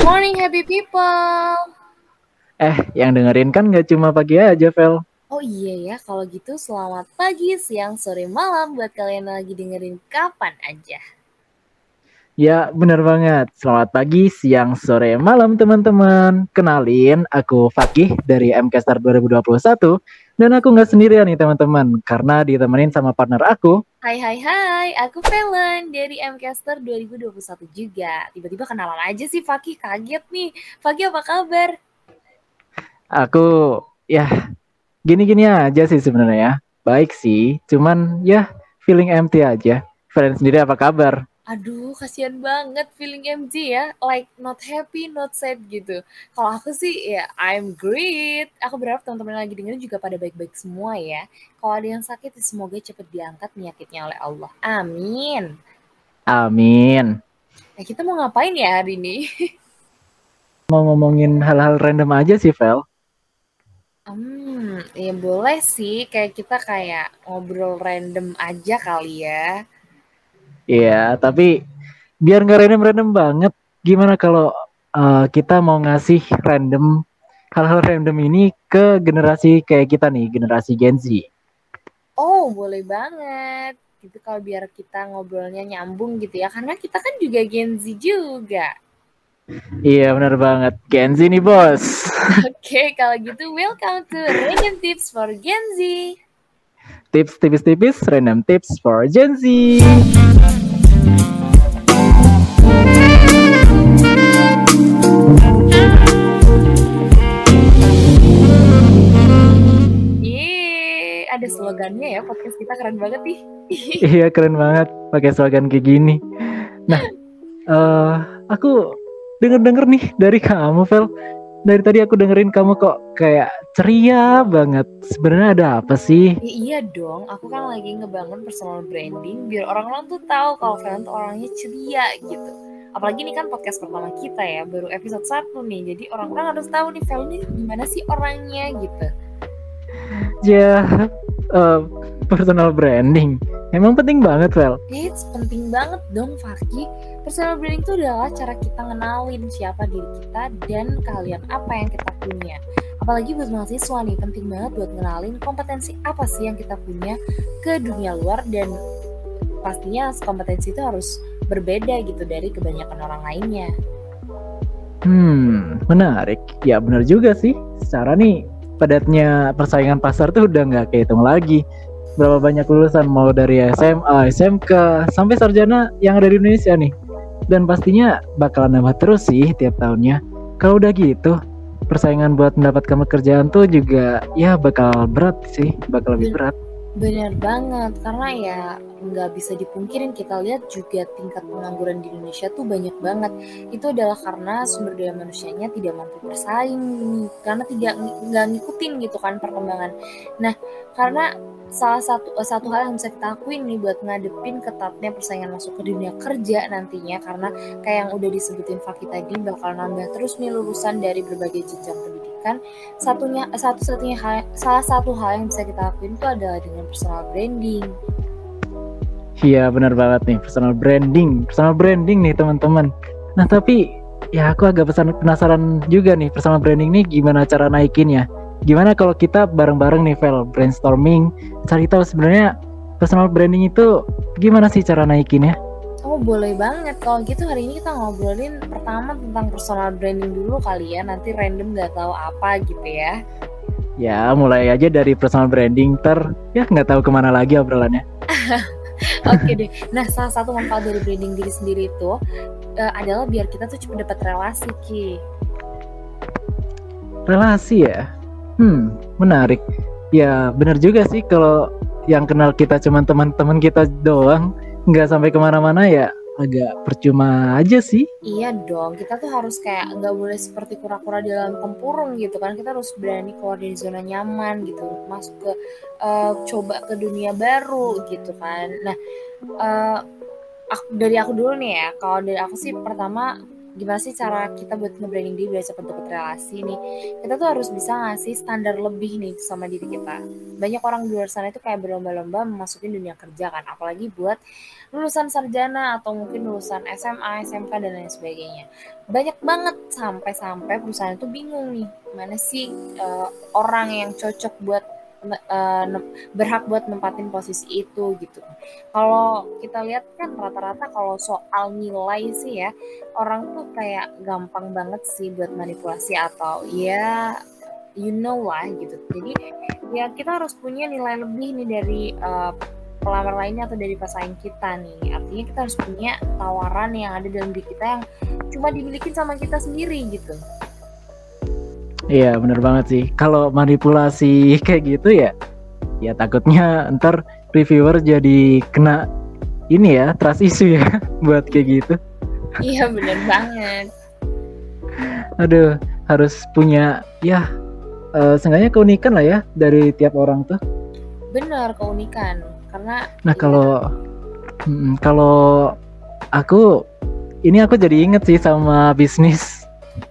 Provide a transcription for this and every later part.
Morning happy people. Eh, yang dengerin kan nggak cuma pagi aja, Vel. Oh iya ya, kalau gitu selamat pagi, siang, sore, malam buat kalian yang lagi dengerin kapan aja. Ya, bener banget. Selamat pagi, siang, sore, malam teman-teman. Kenalin, aku Fakih dari MCaster 2021. Dan aku nggak sendirian nih teman-teman, karena ditemenin sama partner aku. Hai hai hai, aku Velen dari MCaster 2021 juga. Tiba-tiba kenalan aja sih Fakih, kaget nih. Fakih apa kabar? Aku, ya, gini-gini aja sih sebenarnya ya. Baik sih, cuman ya feeling empty aja. Velen sendiri apa kabar? Aduh, kasihan banget feeling MG ya. Like not happy, not sad gitu. Kalau aku sih ya I'm great. Aku berharap teman-teman yang lagi dengerin juga pada baik-baik semua ya. Kalau ada yang sakit ya semoga cepat diangkat penyakitnya oleh Allah. Amin. Amin. Nah, kita mau ngapain ya hari ini? Mau ngomongin hal-hal random aja sih, Vel. Hmm, ya boleh sih. Kayak kita kayak ngobrol random aja kali ya. Iya, tapi biar nggak random-random banget, gimana kalau uh, kita mau ngasih random hal-hal random ini ke generasi kayak kita nih, generasi Gen Z? Oh, boleh banget. Gitu kalau biar kita ngobrolnya nyambung gitu ya, karena kita kan juga Gen Z juga. Iya benar banget, Gen Z nih bos. Oke, okay, kalau gitu welcome to Random Tips for Gen Z. Tips tipis-tipis, random tips for Gen Z. ada slogannya ya podcast kita keren banget nih. iya keren banget pakai slogan kayak gini. Nah, uh, aku denger-denger nih dari kamu, Vel. Dari tadi aku dengerin kamu kok kayak ceria banget. Sebenarnya ada apa sih? Ya, iya dong, aku kan lagi ngebangun personal branding biar orang-orang tuh tahu kalau kalian tuh orangnya ceria gitu. Apalagi ini kan podcast pertama kita ya, baru episode 1 nih. Jadi orang-orang harus tahu nih Vel ini gimana sih orangnya gitu. Ya, uh, personal branding. Emang penting banget, Vel? It's penting banget dong, Faki. Personal branding itu adalah cara kita ngenalin siapa diri kita dan kalian apa yang kita punya. Apalagi buat mahasiswa nih, penting banget buat ngenalin kompetensi apa sih yang kita punya ke dunia luar dan pastinya kompetensi itu harus berbeda gitu dari kebanyakan orang lainnya. Hmm, menarik. Ya benar juga sih. Secara nih padatnya persaingan pasar tuh udah nggak kehitung lagi berapa banyak lulusan mau dari SMA, SMK sampai sarjana yang ada di Indonesia nih. Dan pastinya bakalan nambah terus sih tiap tahunnya. Kalau udah gitu, persaingan buat mendapatkan pekerjaan tuh juga ya bakal berat sih, bakal lebih berat. Benar banget, karena ya nggak bisa dipungkirin kita lihat juga tingkat pengangguran di Indonesia tuh banyak banget. Itu adalah karena sumber daya manusianya tidak mampu bersaing, karena tidak nggak ngikutin gitu kan perkembangan. Nah, karena salah satu eh, satu hal yang bisa kita lakuin nih buat ngadepin ketatnya persaingan masuk ke dunia kerja nantinya karena kayak yang udah disebutin Fakih tadi bakal nambah terus nih lulusan dari berbagai jenjang pendidikan satunya satu satunya hal, salah satu hal yang bisa kita lakuin itu adalah dengan personal branding. Iya benar banget nih personal branding. Personal branding nih teman-teman. Nah tapi ya aku agak penasaran juga nih personal branding nih gimana cara naikinnya? Gimana kalau kita bareng-bareng nih Vel brainstorming cari tahu sebenarnya personal branding itu gimana sih cara naikinnya? Boleh banget kalau gitu hari ini kita ngobrolin pertama tentang personal branding dulu kali ya nanti random nggak tahu apa gitu ya. Ya mulai aja dari personal branding ter ya nggak tahu ke mana lagi obrolannya. Oke deh. Nah salah satu manfaat dari branding diri sendiri itu uh, adalah biar kita tuh cepat dapat relasi ki. Relasi ya? Hmm, menarik. Ya, benar juga sih kalau yang kenal kita cuma teman-teman kita doang, nggak sampai ke mana-mana ya agak percuma aja sih. Iya dong, kita tuh harus kayak nggak boleh seperti kura-kura di dalam tempurung gitu kan. Kita harus berani keluar dari zona nyaman gitu, masuk ke uh, coba ke dunia baru gitu kan. Nah, uh, aku, dari aku dulu nih ya. Kalau dari aku sih pertama gimana sih cara kita buat nge-branding diri biar cepat dapat relasi nih? Kita tuh harus bisa ngasih standar lebih nih sama diri kita. Banyak orang di luar sana itu kayak berlomba-lomba memasuki dunia kerja kan apalagi buat lulusan sarjana atau mungkin lulusan SMA SMK dan lain sebagainya. Banyak banget sampai-sampai perusahaan itu bingung nih mana sih uh, orang yang cocok buat uh, berhak buat nempatin posisi itu gitu. Kalau kita lihat kan rata-rata kalau soal nilai sih ya orang tuh kayak gampang banget sih buat manipulasi atau ya you know lah gitu. Jadi ya kita harus punya nilai lebih nih dari uh, pelamar lainnya atau dari pesaing kita nih. Artinya kita harus punya tawaran yang ada dalam diri kita yang cuma dimiliki sama kita sendiri gitu. Iya bener banget sih. Kalau manipulasi kayak gitu ya, ya takutnya ntar reviewer jadi kena ini ya trust issue ya buat kayak gitu. Iya bener banget. Aduh harus punya ya uh, seenggaknya keunikan lah ya dari tiap orang tuh. Bener keunikan karena. Nah kalau ya... kalau aku ini aku jadi inget sih sama bisnis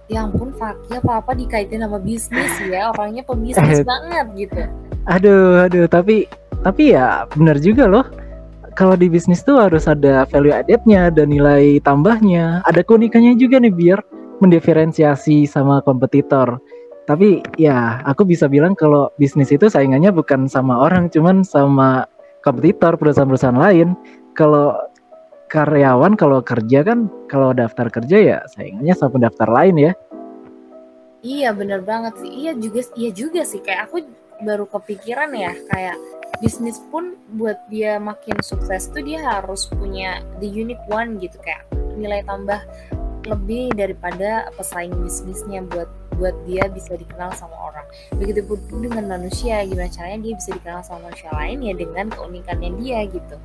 ya ampun Fakih apa-apa dikaitin sama bisnis ya. Orangnya pebisnis eh, banget gitu. Aduh aduh tapi tapi ya benar juga loh. Kalau di bisnis tuh harus ada value addednya ada nilai tambahnya. Ada keunikannya juga nih biar mendiferensiasi sama kompetitor. Tapi ya aku bisa bilang kalau bisnis itu saingannya bukan sama orang cuman sama kompetitor perusahaan-perusahaan lain. Kalau karyawan kalau kerja kan kalau daftar kerja ya saingannya sama pendaftar lain ya. Iya bener banget sih. Iya juga iya juga sih kayak aku baru kepikiran ya kayak bisnis pun buat dia makin sukses tuh dia harus punya the unique one gitu kayak nilai tambah lebih daripada pesaing bisnisnya buat buat dia bisa dikenal sama orang. Begitu pun dengan manusia, gimana caranya dia bisa dikenal sama manusia lain ya dengan keunikannya dia gitu.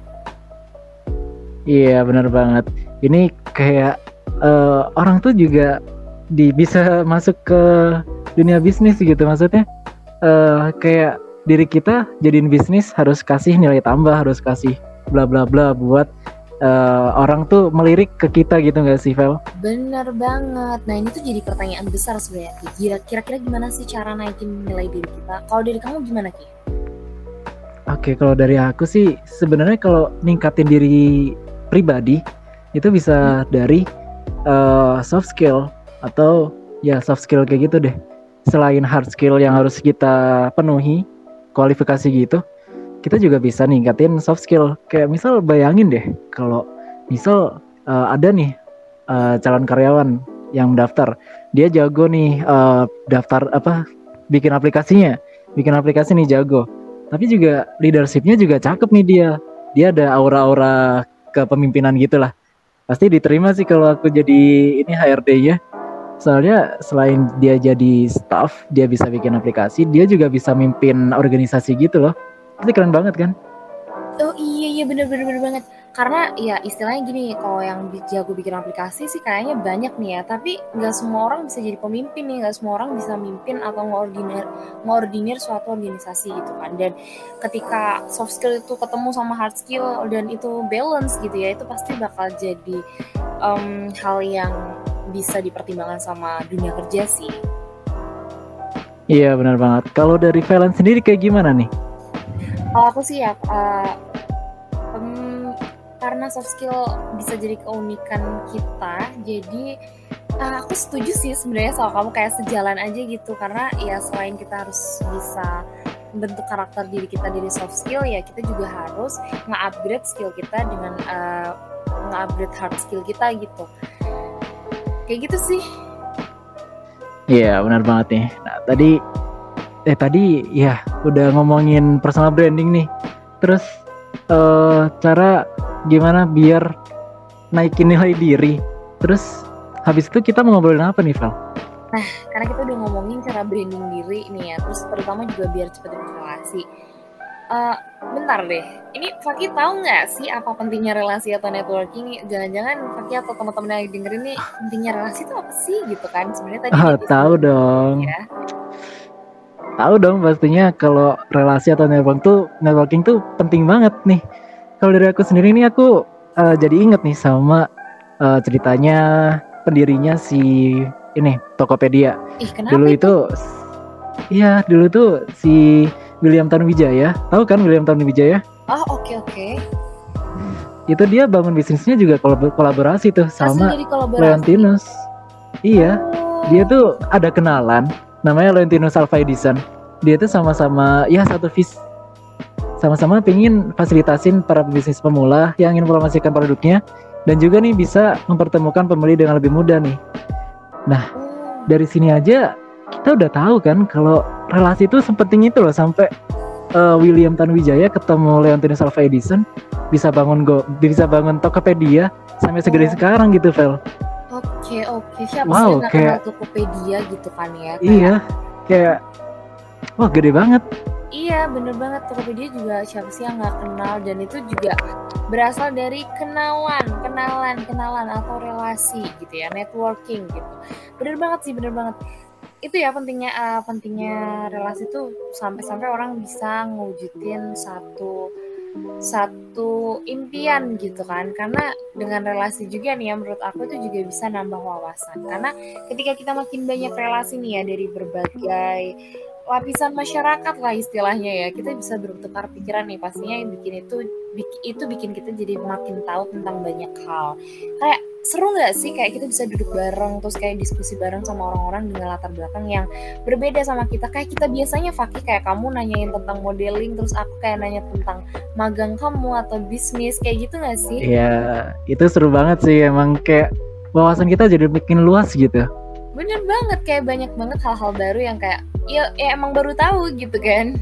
Iya benar banget. Ini kayak uh, orang tuh juga di bisa masuk ke dunia bisnis gitu maksudnya. Uh, kayak diri kita jadiin bisnis harus kasih nilai tambah, harus kasih bla bla bla buat uh, orang tuh melirik ke kita gitu nggak sih, Vel? Bener banget. Nah ini tuh jadi pertanyaan besar sebenarnya. Kira-kira gimana sih cara naikin nilai diri kita? Kalau dari kamu gimana Ki? Oke, kalau dari aku sih sebenarnya kalau ningkatin diri pribadi itu bisa dari uh, soft skill atau ya soft skill kayak gitu deh. Selain hard skill yang harus kita penuhi, kualifikasi gitu, kita juga bisa ningkatin soft skill. Kayak misal bayangin deh kalau misal uh, ada nih uh, calon karyawan yang daftar, dia jago nih uh, daftar apa bikin aplikasinya, bikin aplikasi nya jago. Tapi juga leadershipnya juga cakep nih dia. Dia ada aura-aura kepemimpinan gitulah. Pasti diterima sih kalau aku jadi ini HRD ya soalnya selain dia jadi staff dia bisa bikin aplikasi dia juga bisa mimpin organisasi gitu loh. Itu keren banget kan? Oh iya iya bener bener bener banget karena ya istilahnya gini kalau yang jago bikin aplikasi sih kayaknya banyak nih ya. Tapi nggak semua orang bisa jadi pemimpin nih nggak semua orang bisa mimpin atau ngordinir ngordinir suatu organisasi gitu kan. Dan ketika soft skill itu ketemu sama hard skill dan itu balance gitu ya itu pasti bakal jadi um, hal yang bisa dipertimbangkan sama dunia kerja sih. Iya benar banget. Kalau dari Valen sendiri kayak gimana nih? Kalau aku sih ya uh, karena soft skill bisa jadi keunikan kita jadi uh, aku setuju sih sebenarnya soal kamu kayak sejalan aja gitu karena ya selain kita harus bisa bentuk karakter diri kita dari soft skill ya kita juga harus nge-upgrade skill kita dengan uh, nge-upgrade hard skill kita gitu kayak gitu sih Iya yeah, benar banget nih. Nah tadi eh tadi ya udah ngomongin personal branding nih. Terus uh, cara gimana biar naikin nilai diri. Terus habis itu kita mau ngobrolin apa nih, Val? Nah, karena kita udah ngomongin cara branding diri nih ya, terus terutama juga biar cepet relasi. Uh, bentar deh, ini Fakih tahu nggak sih apa pentingnya relasi atau networking? Jangan-jangan Fakih atau teman-teman yang dengerin nih pentingnya relasi itu apa sih gitu kan? Sebenarnya tadi oh, tahu dong. Ya. Tahu dong pastinya kalau relasi atau networking tuh networking tuh penting banget nih kalau dari aku sendiri ini aku uh, jadi inget nih sama uh, ceritanya pendirinya si ini Tokopedia. Ih, kenapa Dulu itu iya, dulu tuh si William Tanuwijaya. Tahu kan William Tanuwijaya? Oh, oke oke. Itu dia bangun bisnisnya juga kolab- kolaborasi tuh sama kolaborasi. Leontinus. Iya, Oh. dia tuh ada kenalan namanya Leontinus Alva Edison. Dia tuh sama-sama ya satu vis sama-sama pingin fasilitasin para bisnis pemula yang ingin mempromosikan produknya dan juga nih bisa mempertemukan pembeli dengan lebih mudah nih. Oh. Dari sini aja kita udah tahu kan kalau relasi itu sepenting itu loh sampai eh, William Tanuwijaya ketemu Leontinus Alva Edison bisa bangun go bisa bangun Tokopedia sampai segede Oh. sekarang gitu Vel. Oke oke siapa Wow, sih kenal kayak- Tokopedia gitu kan ya? Kayak- Iya, kayak wah gede banget. Iya bener banget Tokopedia juga siapa sih yang nggak kenal dan itu juga berasal dari kenalan, kenalan, kenalan atau relasi gitu ya, networking gitu. Bener banget sih, bener banget. Itu ya pentingnya eh, pentingnya relasi tuh sampai-sampai orang bisa ngewujudin satu satu impian gitu kan karena dengan relasi juga nih ya menurut aku itu juga bisa nambah wawasan karena ketika kita makin banyak relasi nih ya dari berbagai lapisan masyarakat lah istilahnya ya. Kita bisa bertukar pikiran nih pastinya yang bikin itu itu bikin kita jadi makin tahu tentang banyak hal. Kayak seru nggak sih kayak kita bisa duduk bareng terus kayak diskusi bareng sama orang-orang dengan latar belakang yang berbeda sama kita? Kayak kita biasanya Fakih kayak kamu nanyain tentang modeling terus aku kayak nanya tentang magang kamu atau bisnis kayak gitu nggak sih? Iya, itu seru banget sih. Emang kayak wawasan kita jadi makin luas gitu. Bener banget kayak banyak banget hal-hal baru yang kayak ya, ya emang baru tahu gitu kan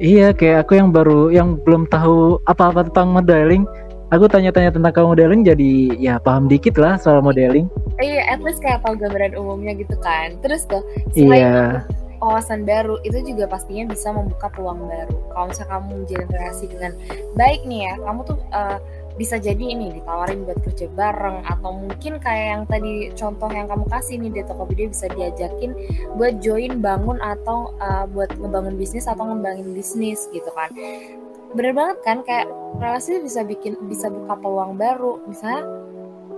Iya, kayak aku yang baru yang belum tahu apa-apa tentang modeling, aku tanya-tanya tentang kamu modeling jadi ya paham dikit lah soal modeling. Iya, at least kayak tahu gambaran umumnya gitu kan. Terus tuh, selain Iya. wawasan baru, itu juga pastinya bisa membuka peluang baru. Kalau misalnya kamu menjalin relasi dengan baik nih ya, kamu tuh eh, bisa jadi ini ditawarin buat kerja bareng atau mungkin kayak yang tadi contoh yang kamu kasih nih di Tokopedia bisa diajakin buat join bangun atau eh, buat ngebangun bisnis atau ngembangin bisnis gitu kan. Bener banget kan kayak relasi bisa bikin bisa buka peluang baru. Misalnya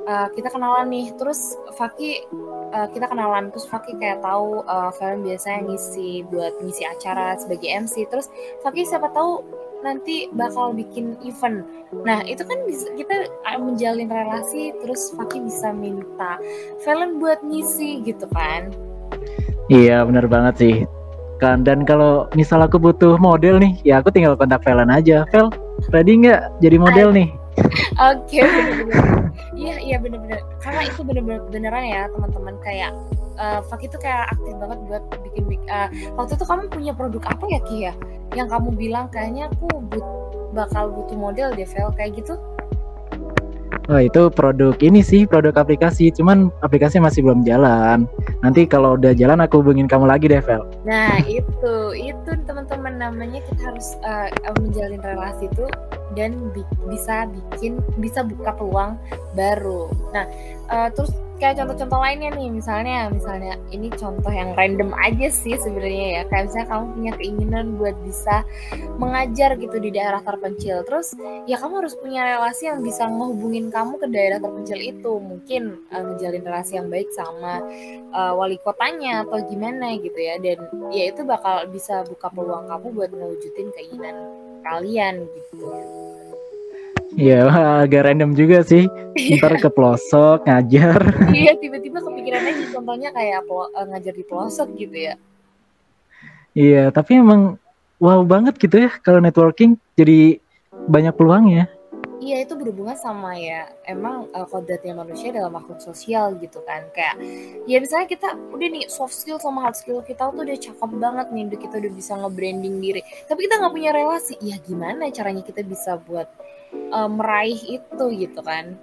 uh, kita kenalan nih terus Faki uh, kita kenalan terus Faki kayak tahu uh, Valen biasanya ngisi buat ngisi acara sebagai MC terus Faki siapa tahu nanti bakal bikin event nah itu kan bisa kita uh, menjalin relasi terus Faki bisa minta Valen buat ngisi gitu kan Iya, benar banget sih. Kan dan kalau misal aku butuh model nih, ya aku tinggal kontak Velan aja. Vel, ready nggak jadi model nih? Oke. Iya, iya bener-bener. Karena itu bener-bener beneran ya teman-teman kayak eh Faki tuh kayak aktif banget buat bikin bik- eh, waktu itu kamu punya produk apa ya Ki ya? Yang kamu bilang kayaknya aku but, bakal butuh model deh kayak gitu. Wah itu produk ini sih produk aplikasi, cuman aplikasi masih belum jalan. Nanti kalau udah jalan aku hubungin kamu lagi deh Vel. Nah itu itu teman-teman namanya kita harus eh, menjalin relasi itu dan bi- bisa bikin bisa buka peluang baru. Nah eh, terus kayak contoh-contoh lainnya nih misalnya misalnya ini contoh yang random aja sih sebenarnya ya. Kayak misalnya kamu punya keinginan buat bisa mengajar gitu di daerah terpencil terus ya kamu harus punya relasi yang bisa ngehubungin kamu ke daerah terpencil itu. Mungkin eh, ngejalin relasi yang baik sama uh, wali kotanya atau gimana gitu ya. Dan ya itu bakal bisa buka peluang kamu buat ngewujudin keinginan kalian gitu Iya agak random juga sih. Ntar ke pelosok ngajar. iya tiba-tiba kepikiran aja contohnya kayak pelo- uh, ngajar di pelosok gitu ya Iya tapi emang wow banget gitu ya kalau networking jadi banyak peluangnya. Iya itu berhubungan sama ya emang uh, kodratnya manusia adalah makhluk sosial gitu kan kayak ya misalnya kita udah nih soft skill sama hard skill kita tuh udah cakep banget nih udah kita udah bisa nge-branding diri tapi kita nggak punya relasi ya gimana caranya kita bisa buat uh, meraih itu gitu kan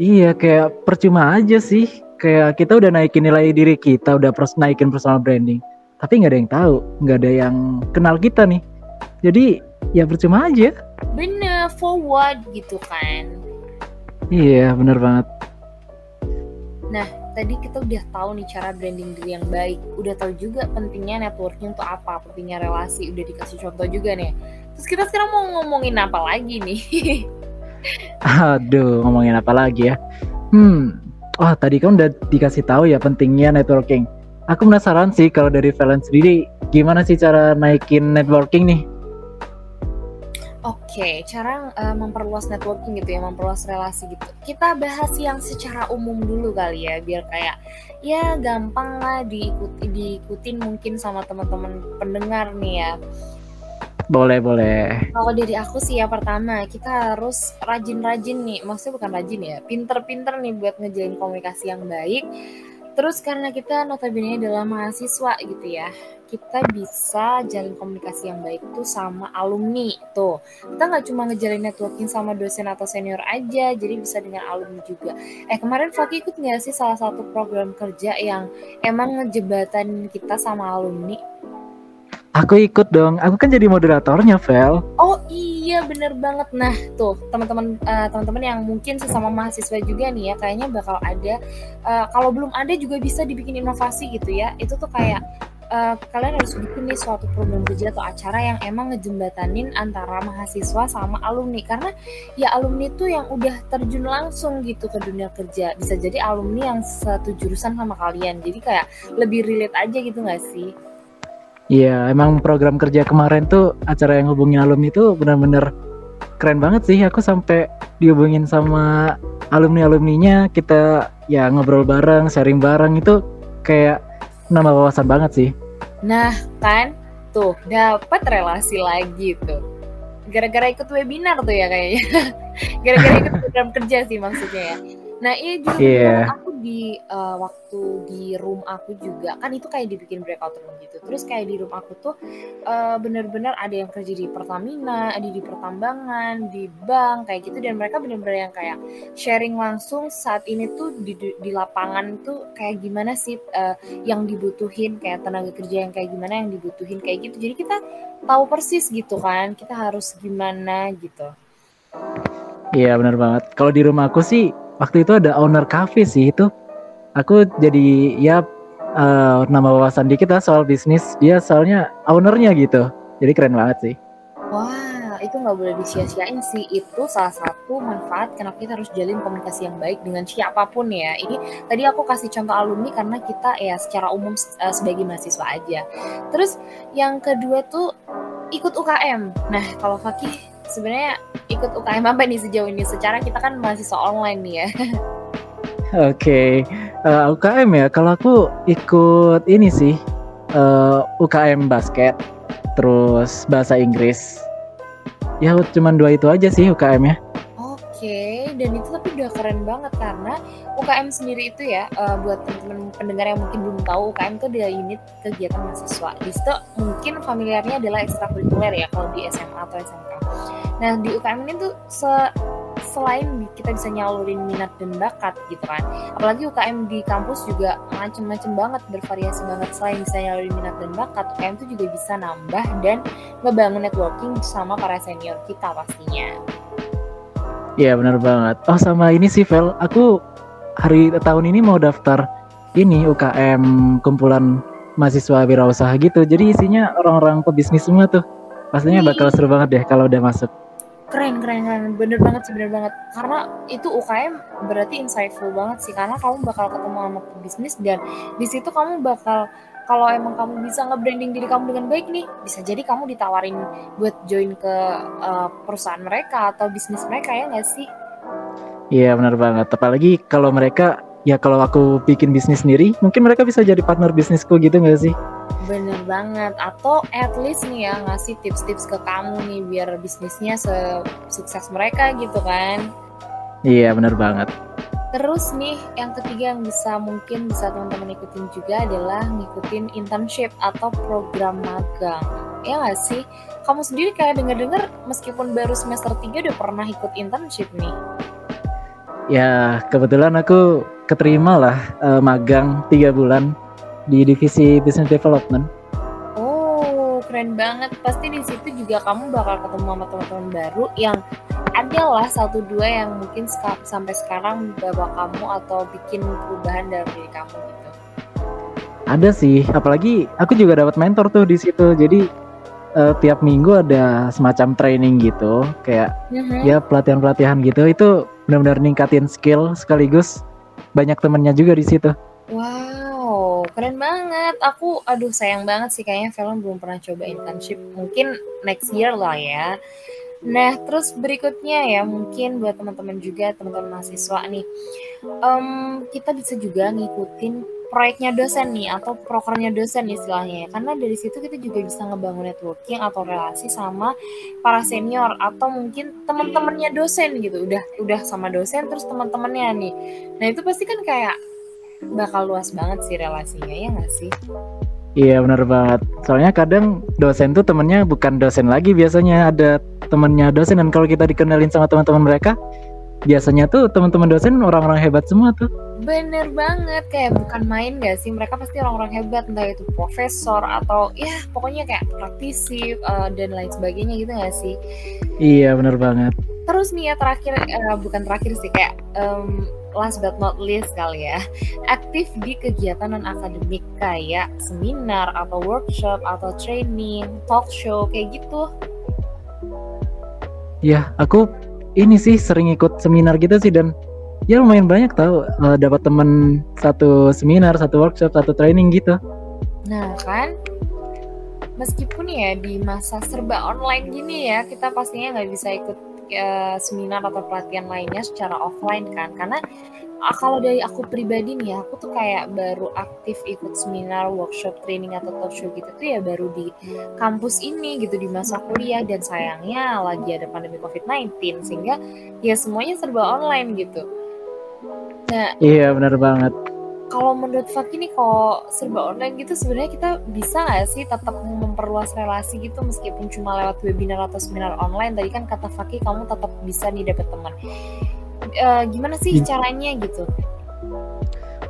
Iya kayak percuma aja sih. Kayak kita udah naikin nilai diri kita, udah pers naikin personal branding. Tapi nggak ada yang tahu, nggak ada yang kenal kita nih. Jadi ya percuma aja. bener forward gitu kan Iya bener banget. tadi kita udah tahu nih cara branding diri yang baik udah tahu juga pentingnya networking untuk apa pentingnya relasi udah dikasih contoh juga nih terus kita sekarang mau ngomongin apa lagi nih Aduh ngomongin apa lagi ya? Hmm oh tadi kan udah dikasih tahu ya pentingnya networking. Aku penasaran sih kalau dari Valen sendiri gimana sih cara naikin networking nih? Oke, cara uh, memperluas networking gitu ya, memperluas relasi gitu. Kita bahas yang secara umum dulu kali ya, biar kayak ya gampang lah diikuti diikutin mungkin sama teman-teman pendengar nih ya. Boleh, boleh. Kalau dari aku sih ya pertama, kita harus rajin-rajin nih. Maksudnya bukan rajin ya, pinter-pinter nih buat ngejalin komunikasi yang baik. Terus karena kita notabene adalah mahasiswa gitu ya kita bisa jalin komunikasi yang baik tuh sama alumni tuh kita nggak cuma ngejalin networking sama dosen atau senior aja jadi bisa dengan alumni juga eh kemarin Faki ikut nggak sih salah satu program kerja yang emang ngejebatan kita sama alumni Aku ikut dong. Aku kan jadi moderatornya, Vel. Oh iya, bener banget. Nah, tuh teman-teman uh, teman-teman yang mungkin sesama mahasiswa juga nih ya, kayaknya bakal ada. Uh, kalau belum ada juga bisa dibikin inovasi gitu ya. Itu tuh kayak uh, kalian harus bikin nih suatu program kerja atau acara yang emang ngejembatanin antara mahasiswa sama alumni karena ya alumni tuh yang udah terjun langsung gitu ke dunia kerja bisa jadi alumni yang satu jurusan sama kalian jadi kayak lebih relate aja gitu gak sih Iya, emang program kerja kemarin tuh acara yang hubungin alumni itu benar-benar keren banget sih. Aku sampai dihubungin sama alumni-alumninya, kita ya ngobrol bareng, sharing bareng itu kayak nambah wawasan banget sih. Nah, kan tuh dapat relasi lagi tuh. Gara-gara ikut webinar tuh ya kayaknya. Gara-gara ikut program kerja sih maksudnya ya. Nah, iya juga yeah. aku di uh, waktu di room aku juga kan itu kayak dibikin breakout room gitu terus kayak di room aku tuh uh, bener-bener ada yang kerja di Pertamina ada di pertambangan di bank kayak gitu dan mereka bener-bener yang kayak sharing langsung saat ini tuh di, di lapangan tuh kayak gimana sih uh, yang dibutuhin kayak tenaga kerja yang kayak gimana yang dibutuhin kayak gitu jadi kita tahu persis gitu kan kita harus gimana gitu Iya benar banget. Kalau di rumah aku sih waktu itu ada owner cafe sih itu aku jadi ya uh, nama wawasan dikit lah soal bisnis. Dia soalnya ownernya gitu. Jadi keren banget sih. Wah itu nggak boleh disia-siain sih. Itu salah satu manfaat kenapa kita harus jalin komunikasi yang baik dengan siapa pun ya. Ini tadi aku kasih contoh alumni karena kita ya secara umum uh, sebagai mahasiswa aja. Terus yang kedua tuh ikut UKM nah kalau Fakih sebenarnya ikut UKM apa nih sejauh ini? Secara kita kan mahasiswa online nih ya. Oke, okay. uh, eh, UKM ya. Kalau aku ikut ini sih uh, eh, UKM basket, terus bahasa Inggris. Ya cuma dua itu aja sih UKM ya. Oke, okay. dan itu tapi udah keren banget karena UKM sendiri itu ya uh, buat teman-teman pendengar yang mungkin belum tahu UKM itu adalah unit kegiatan mahasiswa. Di situ mungkin familiarnya adalah ekstrakurikuler ya kalau di SMA atau SMK. Nah di UKM ini tuh se selain kita bisa nyalurin minat dan bakat gitu kan apalagi UKM di kampus juga macem-macem banget bervariasi banget. Selain bisa nyalurin minat dan bakat UKM itu juga bisa nambah dan ngebangun networking sama para senior kita pastinya. Iya benar banget. Oh sama ini sih Vel. Aku hari tahun ini mau daftar ini UKM kumpulan mahasiswa wirausaha gitu. Jadi isinya orang-orang pebisnis semua tuh. Pastinya bakal seru banget deh kalau udah masuk keren keren keren. Bener banget sih bener banget. Karena itu UKM berarti insightful banget sih. Karena kamu bakal ketemu sama bisnis dan di situ kamu bakal kalau emang kamu bisa nge-branding diri kamu dengan baik nih bisa jadi kamu ditawarin buat join ke uh, perusahaan mereka atau bisnis mereka ya nggak sih? Iya benar banget. Apalagi kalau mereka ya kalau aku bikin bisnis sendiri mungkin mereka bisa jadi partner bisnisku gitu nggak sih Bener banget. Atau at least nih ya ngasih tips-tips ke kamu nih biar bisnisnya sukses mereka gitu kan. Iya bener banget. Terus nih yang ketiga yang bisa mungkin bisa teman-teman ikutin juga adalah ngikutin internship atau program magang. Ya gak sih? Kamu sendiri kayak denger-denger meskipun baru semester 3 udah pernah ikut internship nih. Ya kebetulan aku keterima lah uh, magang tiga bulan di divisi business development. Oh, keren banget. Pasti di situ juga kamu bakal ketemu sama teman-teman baru yang adalah satu dua yang mungkin sampai sekarang bawa kamu atau bikin perubahan dalam diri kamu gitu. Ada sih, apalagi aku juga dapat mentor tuh di situ. Jadi uh, tiap minggu ada semacam training gitu, kayak mm-hmm. ya pelatihan-pelatihan gitu. Itu benar-benar ningkatin skill sekaligus banyak temennya juga di situ. Wow, keren banget. Aku, aduh sayang banget sih kayaknya film belum pernah coba internship. Mungkin next year lah ya. Nah, terus berikutnya ya mungkin buat teman-teman juga, teman-teman mahasiswa nih, um, kita bisa juga ngikutin proyeknya dosen nih atau prokernya dosen istilahnya ya. Karena dari situ kita juga bisa ngebangun networking atau relasi sama para senior atau mungkin teman-temannya dosen gitu. Udah udah sama dosen terus teman-temannya nih. Nah, itu pasti kan kayak bakal luas banget sih relasinya ya nggak sih? Iya benar banget. Soalnya kadang dosen tuh temennya bukan dosen lagi biasanya ada temennya dosen dan kalau kita dikenalin sama teman-teman mereka biasanya tuh teman-teman dosen orang-orang hebat semua tuh. Bener banget, kayak bukan main gak sih? Mereka pasti orang-orang hebat, entah itu profesor atau ya pokoknya kayak praktisi uh, dan lain sebagainya gitu gak sih? Iya bener banget. Terus nih ya terakhir, uh, bukan terakhir sih kayak um, last but not least kali ya, aktif di kegiatan non akademik kayak seminar atau workshop atau training, talk show kayak gitu. Ya, aku ini sih sering ikut seminar gitu sih dan ya lumayan banyak tahu uh, dapat temen satu seminar, satu workshop, satu training gitu. Nah kan, meskipun ya di masa serba online gini ya, kita pastinya nggak bisa ikut uh, seminar atau pelatihan lainnya secara offline kan, karena uh, kalau dari aku pribadi nih ya, aku tuh kayak baru aktif ikut seminar, workshop, training atau talk show gitu tuh ya baru di kampus ini gitu di masa kuliah dan sayangnya lagi ada pandemi COVID-19 sehingga ya semuanya serba online gitu. Nah, iya benar banget. Kalau menurut Fakih nih kok serba online gitu sebenarnya kita bisa nggak sih tetap memperluas relasi gitu meskipun cuma lewat webinar atau seminar online tadi kan kata Fakih kamu tetap bisa nih dapet teman uh, gimana sih hmm. caranya gitu?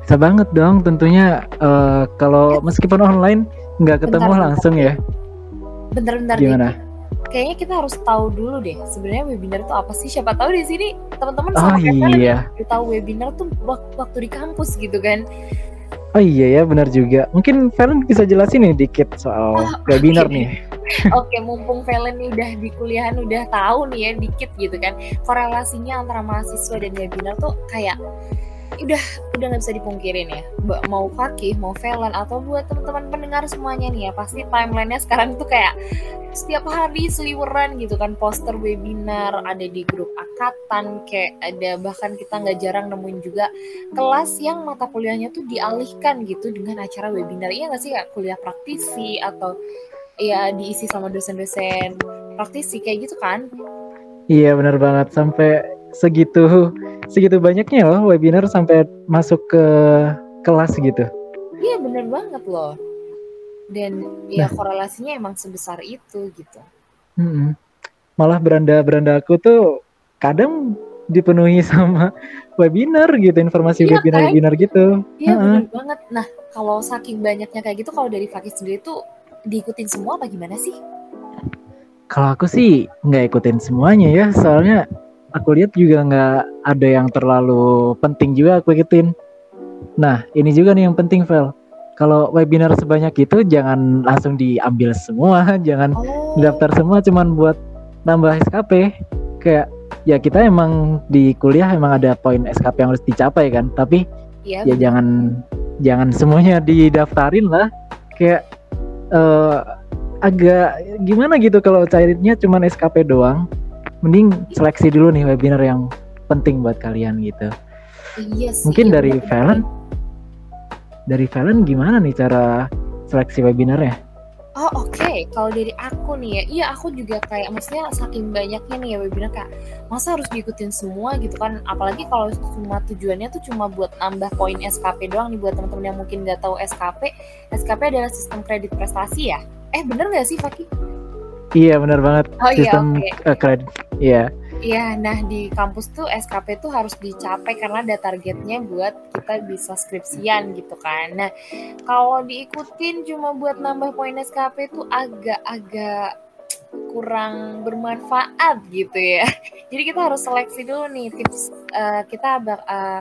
Bisa banget dong, tentunya uh, kalau ya. meskipun online nggak ketemu bentar, langsung bentar. ya. Bentar-bentar Gimana? Deh. Kayaknya kita harus tahu dulu deh sebenarnya webinar itu apa sih? Siapa tahu di sini teman-teman oh, iya. tahu webinar tuh waktu di kampus gitu kan. Oh iya ya benar juga. Mungkin Valen bisa jelasin nih dikit soal oh, webinar okay. nih. Oke, mumpung Valen nih udah di kuliahan udah tahu nih ya dikit gitu kan. Korelasinya antara mahasiswa dan webinar tuh kayak udah udah nggak bisa dipungkirin ya. Mau Fakih mau Valen atau buat teman-teman pendengar semuanya nih ya pasti timelinenya sekarang tuh kayak setiap hari seliweran gitu kan poster webinar ada di grup angkatan kayak ada bahkan kita nggak jarang nemuin juga kelas yang mata kuliahnya tuh dialihkan gitu dengan acara webinar. Iya nggak sih kayak kuliah praktisi atau ya diisi sama dosen-dosen praktisi kayak gitu kan? Iya benar banget. Sampai segitu segitu banyaknya loh webinar sampai masuk ke kelas gitu. Iya bener banget loh. Dan ya nah. korelasinya emang sebesar itu gitu. Hmm. Malah beranda-beranda aku tuh kadang dipenuhi sama webinar gitu, informasi iya, webinar-webinar gitu. Iya uh -uh. bener banget. Nah kalau saking banyaknya kayak gitu, kalau dari Fakih sendiri tuh diikutin semua apa gimana sih? Kalau aku sih nggak ikutin semuanya ya, soalnya aku lihat juga nggak ada yang terlalu penting juga aku ikutin. Nah, ini juga nih yang penting, Vel. Kalau webinar sebanyak itu jangan langsung diambil semua, jangan oh. daftar semua cuman buat nambah SKP. Kayak ya kita emang di kuliah emang ada poin SKP yang harus dicapai kan, tapi ya, ya jangan jangan semuanya didaftarin lah. Kayak uh, agak gimana gitu kalau cairinnya cuman SKP doang mending seleksi dulu nih webinar yang penting buat kalian gitu. Iya sih. Mungkin iya, dari Valen, dari Valen gimana nih cara seleksi webinarnya? Oh oke, okay. kalau dari aku nih ya, iya aku juga kayak maksudnya saking banyaknya nih ya webinar kak, masa harus diikutin semua gitu kan? Apalagi kalau cuma tujuannya tuh cuma buat nambah poin SKP doang nih buat teman-teman yang mungkin nggak tahu SKP. SKP adalah sistem kredit prestasi ya? Eh bener nggak sih Fakih? Iya benar banget. Oh iya, Sistem iya, okay. uh, kredit. Iya. Iya, nah di kampus tuh SKP tuh harus dicapai karena ada targetnya buat kita bisa skripsian gitu kan. Nah, kalau diikutin cuma buat nambah poin SKP tuh agak-agak kurang bermanfaat gitu ya. Jadi kita harus seleksi dulu nih tips uh, kita bak, uh,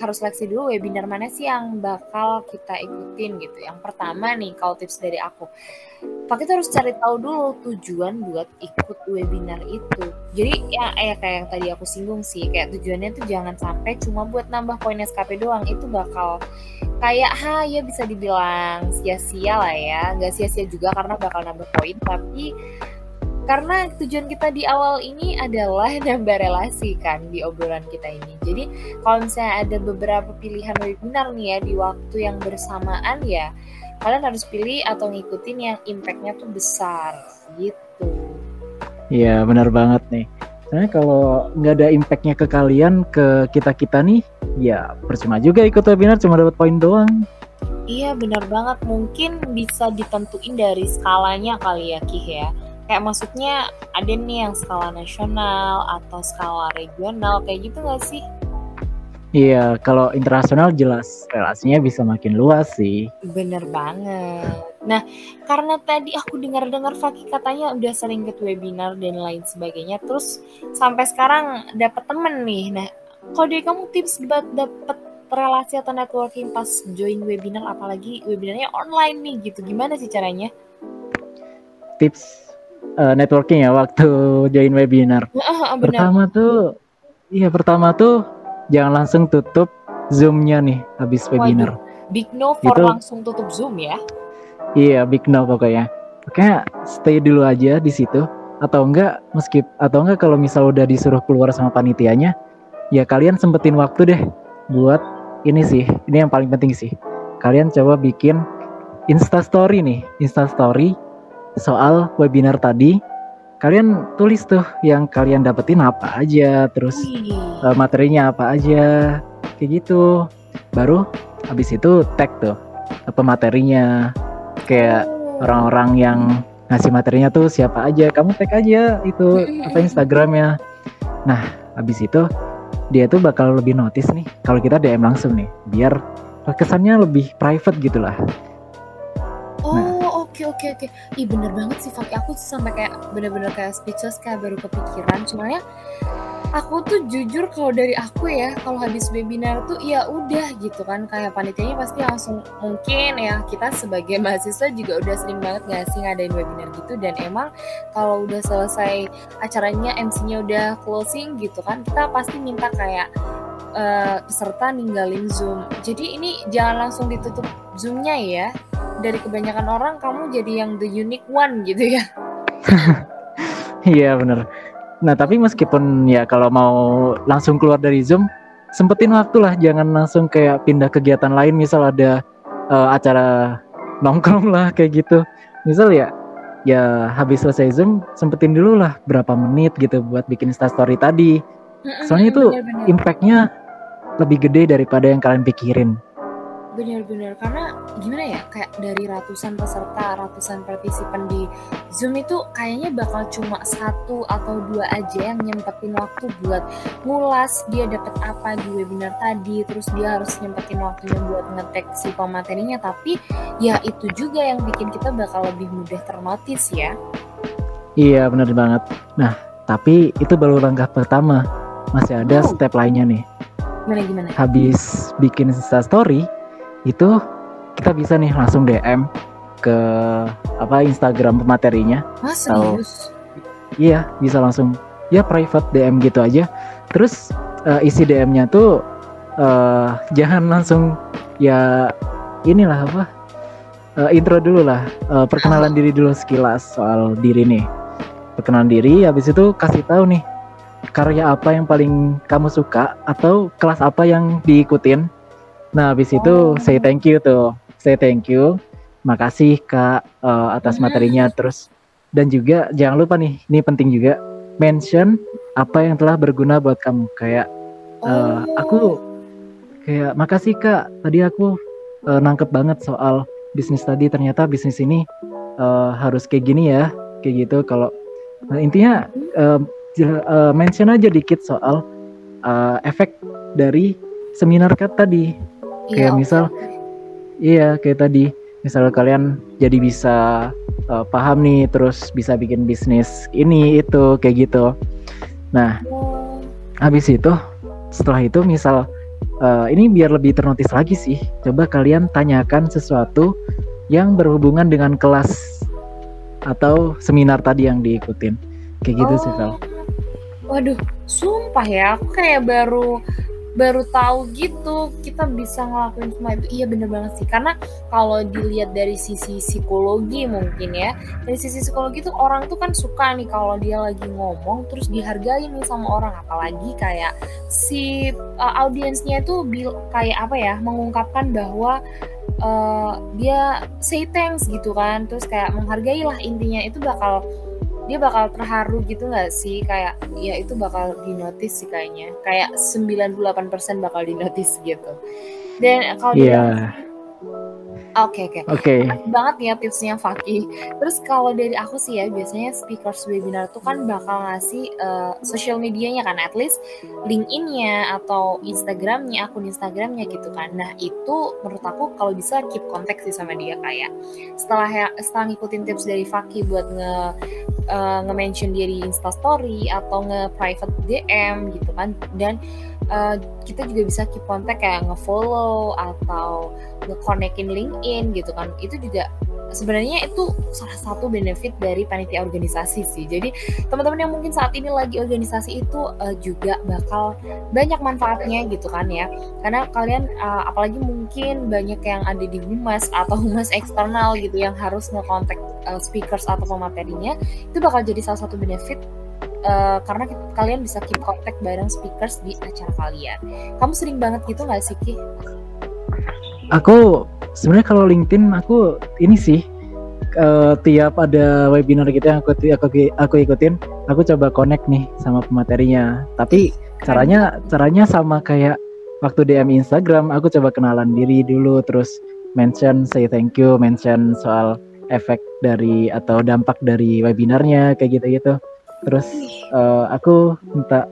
harus seleksi dulu webinar mana sih yang bakal kita ikutin gitu. Yang pertama nih kalau tips dari aku, Pak kita harus cari tahu dulu tujuan buat ikut webinar itu. Jadi ya eh, kayak yang tadi aku singgung sih, kayak tujuannya tuh jangan sampai cuma buat nambah poin SKP doang. Itu bakal kayak ha ya bisa dibilang sia-sia lah ya. Nggak sia-sia juga karena bakal nambah poin, tapi karena tujuan kita di awal ini adalah nambah relasi kan di obrolan kita ini. Jadi kalau misalnya ada beberapa pilihan webinar nih ya di waktu yang bersamaan ya kalian harus pilih atau ngikutin yang impactnya tuh besar gitu. Iya benar banget nih. Karena kalau nggak ada impactnya ke kalian, ke kita kita nih, ya percuma juga ikut webinar cuma dapat poin doang. Iya benar banget. Mungkin bisa ditentuin dari skalanya kali ya Kih ya kayak maksudnya ada nih yang skala nasional atau skala regional kayak gitu gak sih? Iya, kalau internasional jelas relasinya bisa makin luas sih. Bener banget. Nah, karena tadi aku dengar-dengar Fakih katanya udah sering ikut webinar dan lain sebagainya, terus sampai sekarang dapat temen nih. Nah, kalau dari kamu tips buat dapet relasi atau networking pas join webinar, apalagi webinarnya online nih gitu, gimana sih caranya? Tips uh, networking ya waktu join webinar. Uh, pertama tuh, iya pertama tuh jangan langsung tutup zoomnya nih habis webinar. Big no for Itu, langsung tutup zoom ya? Iya big no pokoknya. Pokoknya stay dulu aja di situ atau enggak meskip atau enggak kalau misal udah disuruh keluar sama panitianya ya kalian sempetin waktu deh buat ini sih ini yang paling penting sih kalian coba bikin insta story nih insta story soal webinar tadi kalian tulis tuh yang kalian dapetin apa aja terus uh, materinya apa aja kayak gitu. Baru habis itu tag tuh apa materinya. Kayak oh. orang-orang yang ngasih materinya tuh siapa aja kamu tag aja itu apa Instagramnya. Nah habis itu dia tuh bakal lebih notice nih kalau kita DM langsung nih biar kesannya lebih private gitu lah oke oke ih bener banget sih Fakih aku tuh sampai kayak bener-bener kayak speechless kayak baru kepikiran. Cuma ya aku tuh jujur kalau dari aku ya kalau habis webinar tuh ya udah gitu kan. Kayak panitianya pasti langsung mungkin ya kita sebagai mahasiswa juga udah sering banget nggak sih ngadain webinar gitu? Dan emang kalau udah selesai acaranya MC-nya udah closing gitu kan kita pasti minta kayak uh, peserta ninggalin Zoom. Jadi ini jangan langsung ditutup Zoom-nya ya dari kebanyakan orang kamu jadi yang the unique one gitu ya. Iya bener. Nah tapi meskipun ya kalau mau langsung keluar dari zoom sempetin waktu lah. Jangan langsung kayak pindah kegiatan lain misal ada uh, acara nongkrong lah kayak gitu. Misal ya ya habis selesai zoom sempetin dulu lah berapa menit gitu buat bikin story tadi. Soalnya itu impactnya lebih gede daripada yang kalian pikirin Bener-bener karena gimana ya kayak dari ratusan peserta, ratusan partisipan di Zoom itu kayaknya bakal cuma satu atau dua aja yang nyempetin waktu buat ngulas dia dapat apa di webinar tadi, terus dia harus nyempetin waktunya buat ngetek si pematerinya. Tapi ya itu juga yang bikin kita bakal lebih mudah ternotis ya. Iya bener banget. Nah tapi itu baru langkah pertama, masih ada oh. step lainnya nih. Gimana gimana? Habis bikin Insta Story, itu kita bisa nih langsung DM ke apa Instagram pematerinya. Ah, serius? iya, bisa langsung ya private DM gitu aja. Terus uh, isi DM-nya tuh uh, jangan langsung ya inilah apa? Uh, intro dulu lah, uh, perkenalan diri dulu sekilas soal diri nih. Perkenalan diri, habis itu kasih tahu nih karya apa yang paling kamu suka atau kelas apa yang diikutin Nah, habis itu oh. say thank you tuh. Say thank you. Makasih Kak uh, atas materinya terus dan juga jangan lupa nih, ini penting juga mention apa yang telah berguna buat kamu. Kayak uh, aku kayak makasih Kak, tadi aku uh, nangkep banget soal bisnis tadi ternyata bisnis ini uh, harus kayak gini ya, kayak gitu. Kalau nah, intinya uh, uh, mention aja dikit soal uh, efek dari seminar Kak tadi kayak iya, misal iya kayak tadi misal kalian jadi bisa uh, paham nih terus bisa bikin bisnis ini itu kayak gitu nah oh. habis itu setelah itu misal uh, ini biar lebih ternotis lagi sih coba kalian tanyakan sesuatu yang berhubungan dengan kelas atau seminar tadi yang diikutin kayak gitu oh. sih Vel. Waduh, sumpah ya, aku kayak baru baru tahu gitu kita bisa ngelakuin semua itu. Iya bener banget sih. Karena kalau dilihat dari sisi psikologi mungkin ya dari sisi psikologi tuh orang tuh kan suka nih kalau dia lagi ngomong terus dihargai nih sama orang. Apalagi kayak si uh, audiensnya itu bil kayak apa ya mengungkapkan bahwa uh, dia say thanks gitu kan. Terus kayak menghargai lah intinya. Itu bakal dia bakal terharu gitu gak sih? Kayak ya itu bakal dinotis sih kayaknya. Kayak 98% bakal dinotis gitu. Dan kalau yeah. Oke okay, oke. Okay. Oke. Banget ya tipsnya Fakih. Terus kalau dari aku sih ya biasanya speakers webinar tuh kan bakal ngasih uh, social medianya kan at least LinkedIn-nya atau Instagramnya akun Instagramnya gitu kan. Nah itu menurut aku kalau bisa keep kontak sih sama dia kayak setelah ya setelah ngikutin tips dari Fakih buat nge uh, nge-mention dia di Instastory atau nge-private DM gitu kan dan uh, kita juga bisa keep kontak kayak nge-follow atau nge-connectin LinkedIn gitu kan. Itu juga sebenarnya itu salah satu benefit dari panitia organisasi sih. Jadi teman-teman yang mungkin saat ini lagi organisasi itu uh, juga bakal banyak manfaatnya gitu kan ya. Karena kalian uh, apalagi mungkin banyak yang ada di humas atau humas eksternal gitu yang harus nge-contact uh, speakers atau pematerinya itu bakal jadi salah satu benefit Uh, karena kita, kalian bisa keep contact bareng speakers di acara kalian. Kamu sering banget gitu nggak sih Ki? aku sebenarnya kalau LinkedIn aku ini sih uh, tiap ada webinar gitu yang aku aku aku ikutin aku coba connect nih sama pematerinya tapi caranya caranya sama kayak waktu DM Instagram aku coba kenalan diri dulu terus mention say thank you mention soal efek dari atau dampak dari webinarnya kayak gitu gitu terus uh, aku minta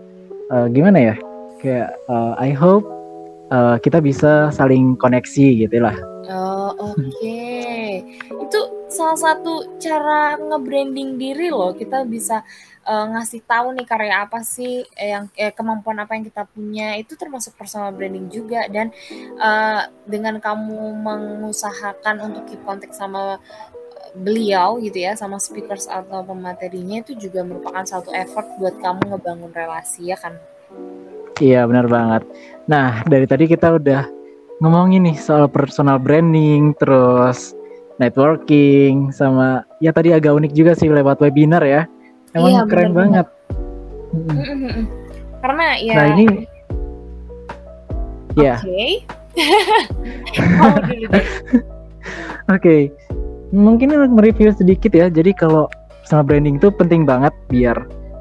uh, gimana ya kayak uh, I hope uh, kita bisa saling koneksi gitu lah. Oh oke, okay. itu salah satu cara nge-branding diri loh. Kita bisa uh, ngasih tahu nih karya apa sih yang eh, kemampuan apa yang kita punya itu termasuk personal branding juga dan uh, dengan kamu mengusahakan untuk keep kontak sama beliau gitu ya sama speakers atau pematerinya itu juga merupakan satu effort buat kamu ngebangun relasi ya kan Iya benar banget. Nah dari tadi kita udah ngomongin nih soal personal branding, terus networking, sama ya tadi agak unik juga sih lewat webinar ya. Emang iya, keren bener, banget. Hmm. Karena ya. Nah ini. Ya. Oke. Okay. Oke. okay. Mungkin mereview sedikit ya. Jadi kalau personal branding itu penting banget biar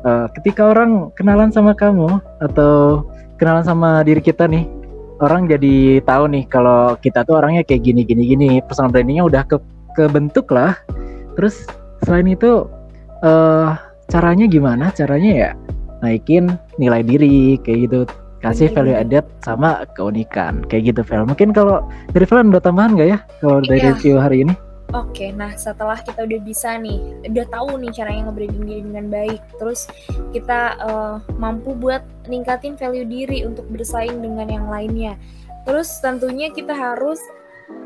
uh, ketika orang kenalan sama kamu atau kenalan sama diri kita nih orang jadi tahu nih kalau kita tuh orangnya kayak gini gini gini. Personal brandingnya udah ke kebentuk lah. Terus selain itu uh, caranya gimana? Caranya ya naikin nilai diri kayak gitu. Kasih value added sama keunikan kayak gitu Vel. Mungkin kalau dari Vel ada tambahan nggak ya? Kalau dari iya. review hari ini Oke, nah setelah kita udah bisa nih, udah tahu nih caranya nge-branding diri dengan baik, terus kita uh, mampu buat ningkatin value diri untuk bersaing dengan yang lainnya. Terus tentunya kita harus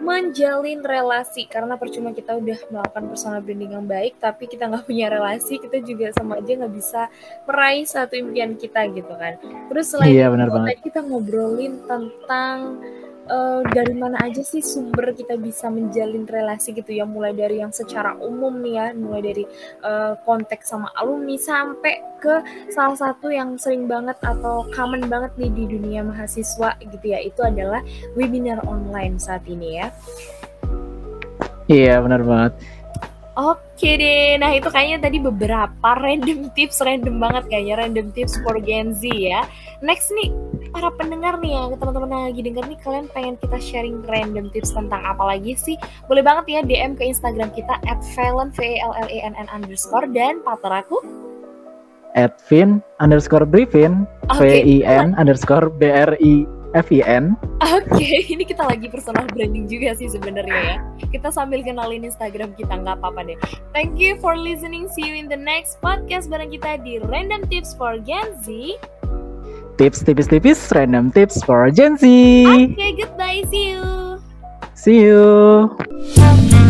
menjalin relasi karena percuma kita udah melakukan personal branding yang baik tapi kita nggak punya relasi kita juga sama aja nggak bisa meraih satu impian kita gitu kan terus selain iya, benar banget. kita ngobrolin tentang uh, dari mana aja sih sumber kita bisa menjalin relasi gitu ya? Mulai dari yang secara umum nih ya mulai dari uh, konteks sama alumni sampai ke salah satu yang sering banget atau common banget nih di dunia mahasiswa gitu ya. Itu adalah webinar online saat ini ya. Iya benar banget. Oke deh, nah itu kayaknya tadi beberapa random tips, random banget kayaknya random tips for Gen Z ya. Next nih, para pendengar nih ya, teman-teman yang lagi denger nih, kalian pengen kita sharing random tips tentang apa lagi sih? Boleh banget ya DM ke Instagram kita at Valen, V -E -L -L -E -N -N underscore, dan partner aku at Vin underscore Brivin, okay. V I N underscore B R I FIN. Oke, okay, ini kita lagi personal branding juga sih sebenarnya ya. Kita sambil kenalin Instagram kita nggak apa-apa deh. Thank you for listening. See you in the next podcast bareng kita di Random Tips for Gen Z tips tipis tipis random tips for Gen Z. Okay, goodbye, see you. See you.